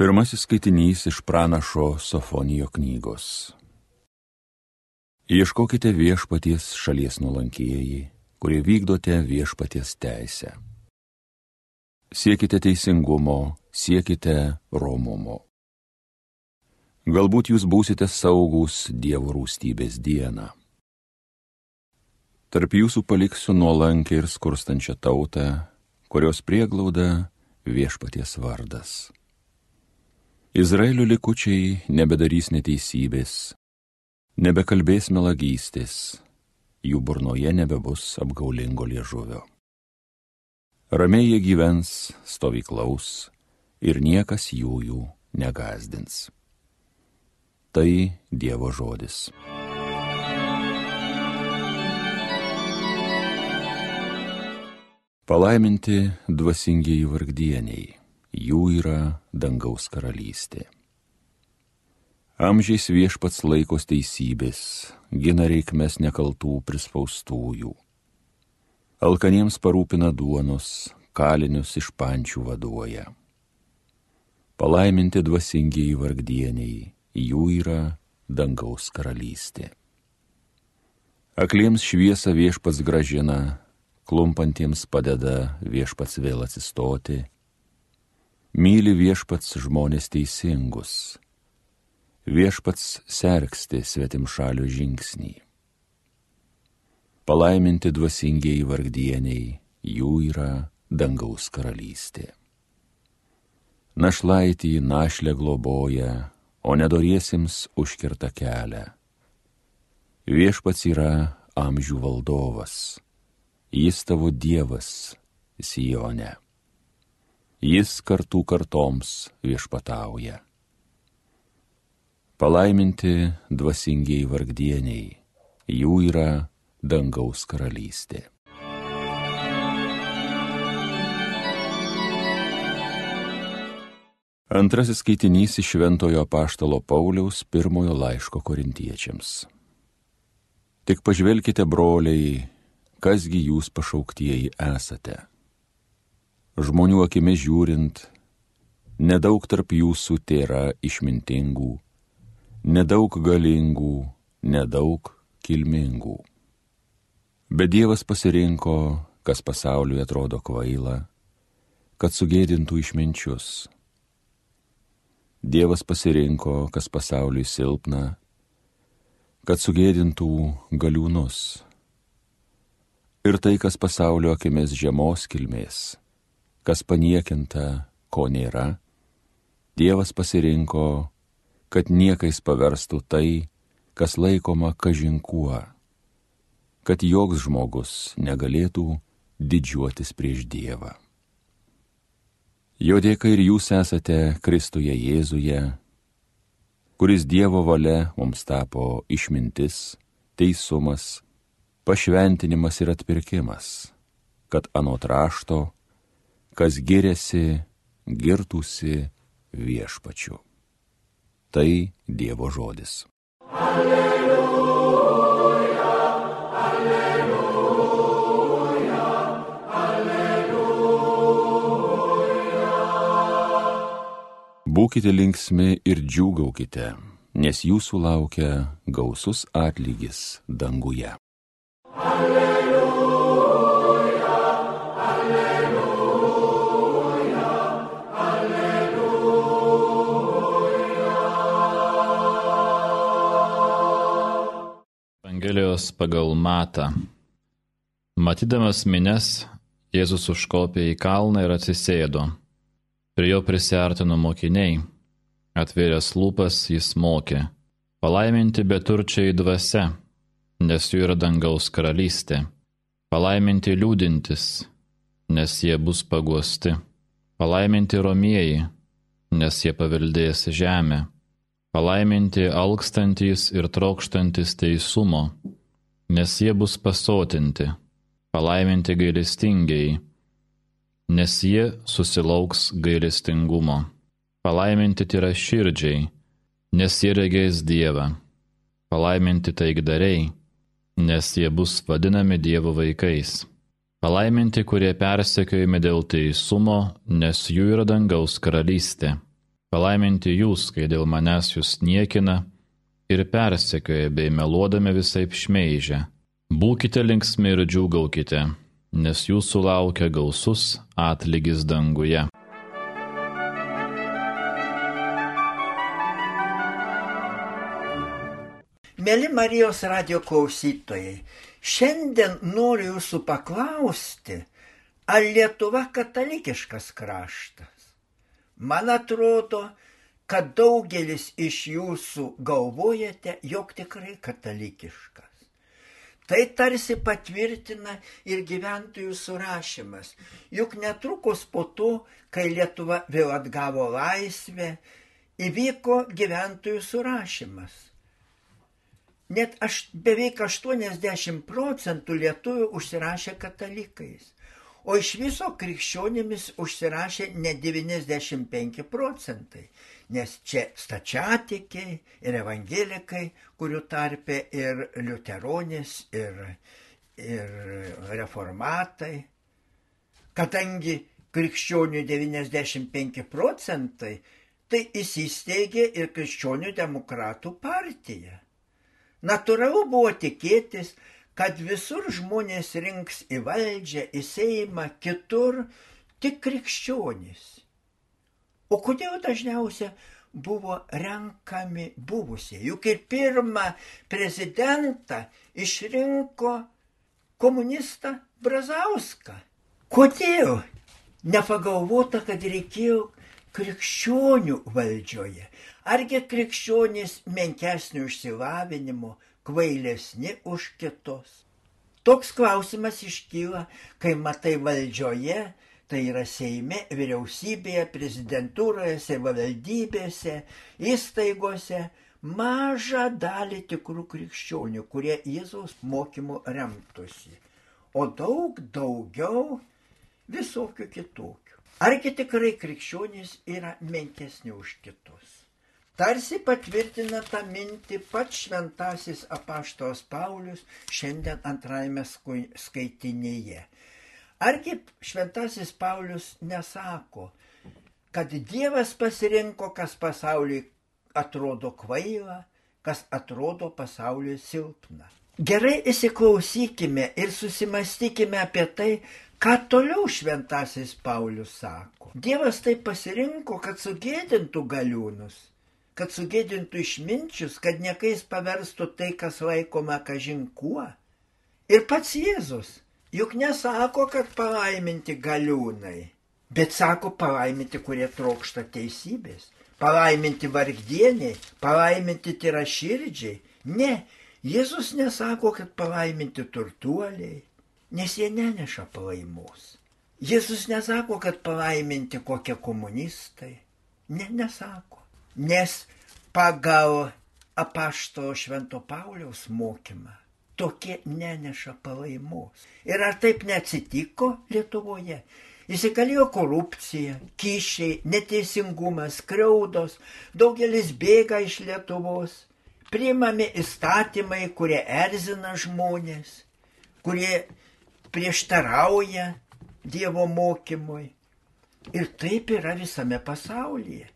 Pirmasis skaitinys iš pranašo Sofonijo knygos. Ieškokite viešpaties šalies nulankieji, kurie vykdote viešpaties teisę. Siekite teisingumo, siekite romumo. Galbūt jūs būsite saugus Dievo rūstybės dieną. Tarp jūsų paliksiu nuolankę ir skurstančią tautą, kurios prieglauda viešpaties vardas. Izraelio likučiai nebedarys neteisybės, nebekalbės melagystės, jų burnoje nebebus apgaulingo liežuvio. Ramiai jie gyvens, stovyklaus ir niekas jų jų negazdins. Tai Dievo žodis. Palaiminti dvasingiai vargdieniai jų yra dangaus karalystė. Amžiais viešpats laikos teisybės, gina reikmes nekaltų prispaustųjų. Alkaniems parūpina duonos, kalinius iš pančių vaduoja. Palaiminti dvasingiai vargdieniai, jų yra dangaus karalystė. Akliems šviesą viešpats gražina, klumpantiems padeda viešpats vėl atsistoti myli viešpats žmonės teisingus, viešpats sergsti svetim šalių žingsnį. Palaiminti dvasingiai vargdieniai, jų yra dangaus karalystė. Našlaitį našlę globoja, o nedoriesiems užkirta kelią. Viešpats yra amžių valdovas, jis tavo dievas, Sijone jis kartų kartoms viešpatauja. Palaiminti dvasingiai vargdieniai, jų yra dangaus karalystė. Antrasis skaitinys iš Šventojo Paštalo Pauliaus pirmojo laiško korintiečiams. Tik pažvelkite, broliai, kasgi jūs pašauktieji esate žmonių akimis žiūrint, nedaug tarp jūsų tėra išmintingų, nedaug galingų, nedaug kilmingų. Bet Dievas pasirinko, kas pasauliui atrodo kvaila, kad sugėdintų išminčius. Dievas pasirinko, kas pasauliui silpna, kad sugėdintų galiūnus. Ir tai, kas pasaulio akimis žemos kilmės, kas paniekinta, ko nėra, Dievas pasirinko, kad niekais paverstų tai, kas laikoma kažinkuo, kad joks žmogus negalėtų didžiuotis prieš Dievą. Jo dėka ir jūs esate Kristuje Jėzuje, kuris Dievo valia mums tapo išmintis, teisumas, pašventinimas ir atpirkimas, kad anot rašto kas giriasi, girtųsi viešpačiu. Tai Dievo žodis. Alleluja, alleluja, alleluja. Būkite linksmi ir džiūgaukite, nes jūsų laukia gausus atlygis danguje. Evangelijos pagal Matą. Matydamas mines, Jėzus užkopė į kalną ir atsisėdo. Prie jo prisartino mokiniai. Atvėręs lūpas jis mokė. Palaiminti beturčiai dvasia, nes jų yra dangaus karalystė. Palaiminti liūdintis, nes jie bus paguosti. Palaiminti romieji, nes jie paveldės žemę. Palaiminti alkstantys ir trokštantis teisumo, nes jie bus pasotinti. Palaiminti gailestingiai, nes jie susilauks gailestingumo. Palaiminti tyra širdžiai, nes jie regės Dievą. Palaiminti taikdariai, nes jie bus vadinami Dievo vaikais. Palaiminti, kurie persekiojami dėl teisumo, nes jų yra dangaus karalystė. Palaiminti jūs, kai dėl manęs jūs niekina ir persekioja bei meluodami visai šmeižia. Būkite linksmi ir džiūgaukite, nes jūsų laukia gausus atlygis danguje. Mėly Marijos radio klausytojai, šiandien noriu jūsų paklausti, ar Lietuva katalikiškas kraštas? Man atrodo, kad daugelis iš jūsų galvojate, jog tikrai katalikiškas. Tai tarsi patvirtina ir gyventojų surašymas. Juk netrukus po to, kai Lietuva vėl atgavo laisvę, įvyko gyventojų surašymas. Net aš, beveik 80 procentų lietuvių užsirašė katalikais o iš viso krikščionimis užsirašė ne 95 procentai, nes čia stačiatikiai ir evangelikai, kurių tarpe ir liuteronis, ir, ir reformatai. Kadangi krikščionių 95 procentai, tai įsisteigė ir krikščionių demokratų partija. Natūralu buvo tikėtis, kad visur žmonės rinks į valdžią, į Seimą, kitur tik krikščionys. O kodėl dažniausia buvo renkami buvusiai? Juk ir pirmą prezidentą išrinko komunistą Brazauską. Kodėl nepagalvota, kad reikėjo krikščionių valdžioje? Argi krikščionys menkesnio išsilavinimo, kvailesni už kitus. Toks klausimas iškyla, kai matai valdžioje, tai yra Seime, vyriausybėje, prezidentūroje, savivaldybėse, įstaigose, mažą dalį tikrų krikščionių, kurie Jėzaus mokymu remtųsi, o daug daugiau visokių kitokių. Argi tikrai krikščionys yra menkesni už kitus? Tarsi patvirtina tą mintį pats šventasis apaštos Paulius šiandien antrajame skaitinėje. Argi šventasis Paulius nesako, kad Dievas pasirinko, kas pasauliui atrodo kvaila, kas atrodo pasauliui silpna. Gerai įsiklausykime ir susimastykime apie tai, ką toliau šventasis Paulius sako. Dievas tai pasirinko, kad sugėdintų galiūnus kad sugėdintų išminčius, kad niekais paverstų tai, kas laikoma kažin kuo. Ir pats Jėzus juk nesako, kad palaiminti galiūnai, bet sako palaiminti, kurie trokšta teisybės, palaiminti vargdieniai, palaiminti tyraširdžiai. Ne, Jėzus nesako, kad palaiminti turtuoliai, nes jie neneša palaimos. Jėzus nesako, kad palaiminti kokie komunistai. Ne, nesako nes pagal apašto Švento Pauliaus mokymą tokie neneša palaimos. Ir ar taip neatsitiko Lietuvoje? Įsikalėjo korupcija, kyšiai, neteisingumas, kreudos, daugelis bėga iš Lietuvos, priimami įstatymai, kurie erzina žmonės, kurie prieštarauja Dievo mokymui. Ir taip yra visame pasaulyje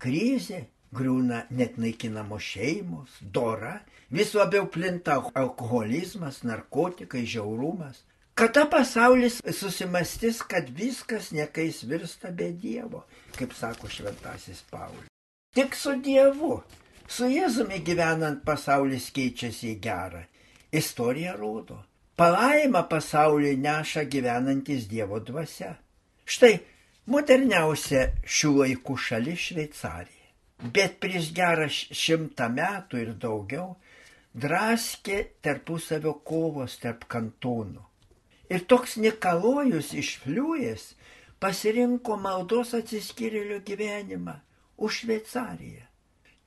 krizė, griūna net naikinamos šeimos, dora, vis labiau plinta alkoholizmas, narkotikai, žiaurumas. Kada pasaulis susimastys, kad viskas niekais virsta be Dievo, kaip sako šventasis Paulius. Tik su Dievu, su Jėzumi gyvenant pasaulis keičiasi į gerą. Istorija rodo, palaima pasauliui neša gyvenantis Dievo dvasia. Štai moderniausia šių laikų šalis Šveicarija. Bet prieš gerą šimtą metų ir daugiau draskė tarpusavio kovos tarp kantonų. Ir toks Nikalojus iš Fliujas pasirinko maldos atsiskyrėlio gyvenimą už Šveicariją.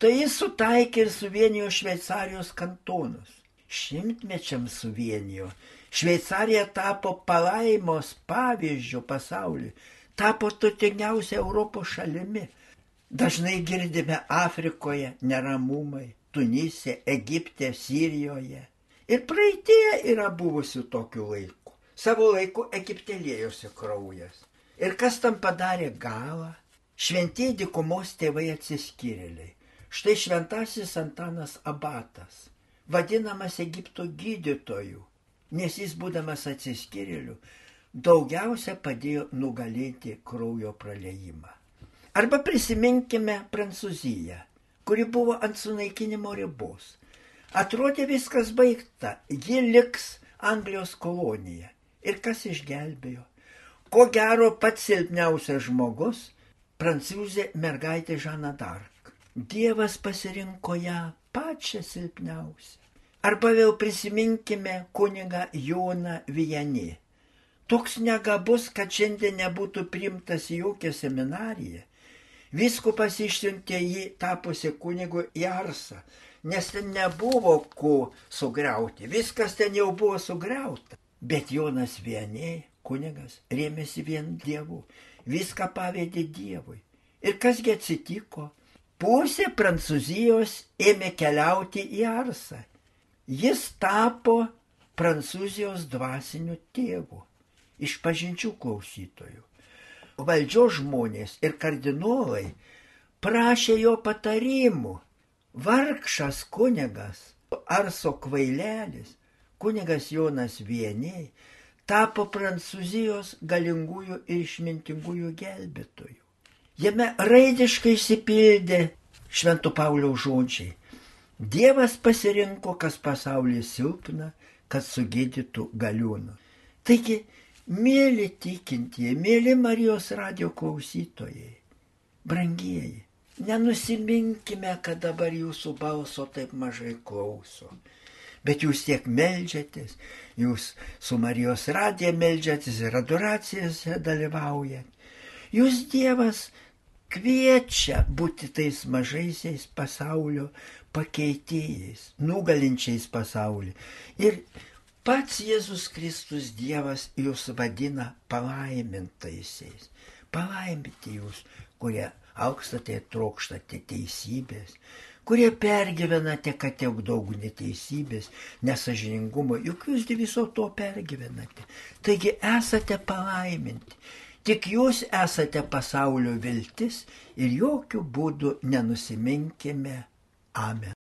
Tai jis sutaikė ir suvienijo Šveicarijos kantonus. Šimtmečiams suvienijo. Šveicarija tapo palaimos pavyzdžių pasauliui tapo turtingiausia Europos šalimi. Dažnai girdime Afrikoje neramumai, Tunise, Egipte, Sirijoje. Ir praeitie yra buvusių tokių laikų. Savo laiku Egipte lėjosi kraujas. Ir kas tam padarė galą? šventieji dikumos tėvai atsiskyrėliai. Štai šventasis Antanas Abatas, vadinamas Egipto gydytoju, nes jis būdamas atsiskyrėliu, daugiausia padėjo nugalėti kraujo praleimą. Arba prisiminkime Prancūziją, kuri buvo ant sunaikinimo ribos. Atrodė viskas baigta, ji liks Anglijos kolonija. Ir kas išgelbėjo? Ko gero pats silpniausias žmogus - prancūzė mergaitė Žana Dark. Dievas pasirinko ją pačią silpniausią. Arba vėl prisiminkime kunigą Joną Vijanį. Toks negabus, kad šiandien nebūtų priimtas į jokią seminariją. Viskupas išsiuntė jį tapusi kunigu į Arsą, nes ten nebuvo ko sugriauti, viskas ten jau buvo sugriauta. Bet Jonas Vieniai, kunigas, rėmėsi vien Dievu, viską pavėdė Dievui. Ir kasgi atsitiko? Pusė Prancūzijos ėmė keliauti į Arsą. Jis tapo Prancūzijos dvasiniu tėvu iš pažinčių klausytojų. Valdžios žmonės ir kardinolai prašė jo patarimų. Vargšas kunigas, arso kvailelis, kunigas Jonas Vieniai, tapo Prancūzijos galingųjų ir išmintingųjų gelbėtojų. Jame raidiškai įsipildė Švento Pauliaus žodžiai. Dievas pasirinko, kas pasaulyje silpna, kad sugydytų galiūnų. Taigi Mėly tikintieji, mėly Marijos radio klausytojai, brangieji, nenusiminkime, kad dabar jūsų balso taip mažai klauso. Bet jūs tiek melžiatės, jūs su Marijos radija melžiatės ir adoracijose dalyvaujat. Jūs Dievas kviečia būti tais mažaisiais pasaulio pakeitėjais, nugalinčiais pasaulį. Ir Pats Jėzus Kristus Dievas jūs vadina palaimintaisiais. Palaiminti jūs, kurie aukstate ir trokštate teisybės, kurie pergyvenate, kad tiek daug neteisybės, nesažiningumo, juk jūs viso to pergyvenate. Taigi esate palaiminti. Tik jūs esate pasaulio viltis ir jokių būdų nenusiminkime. Amen.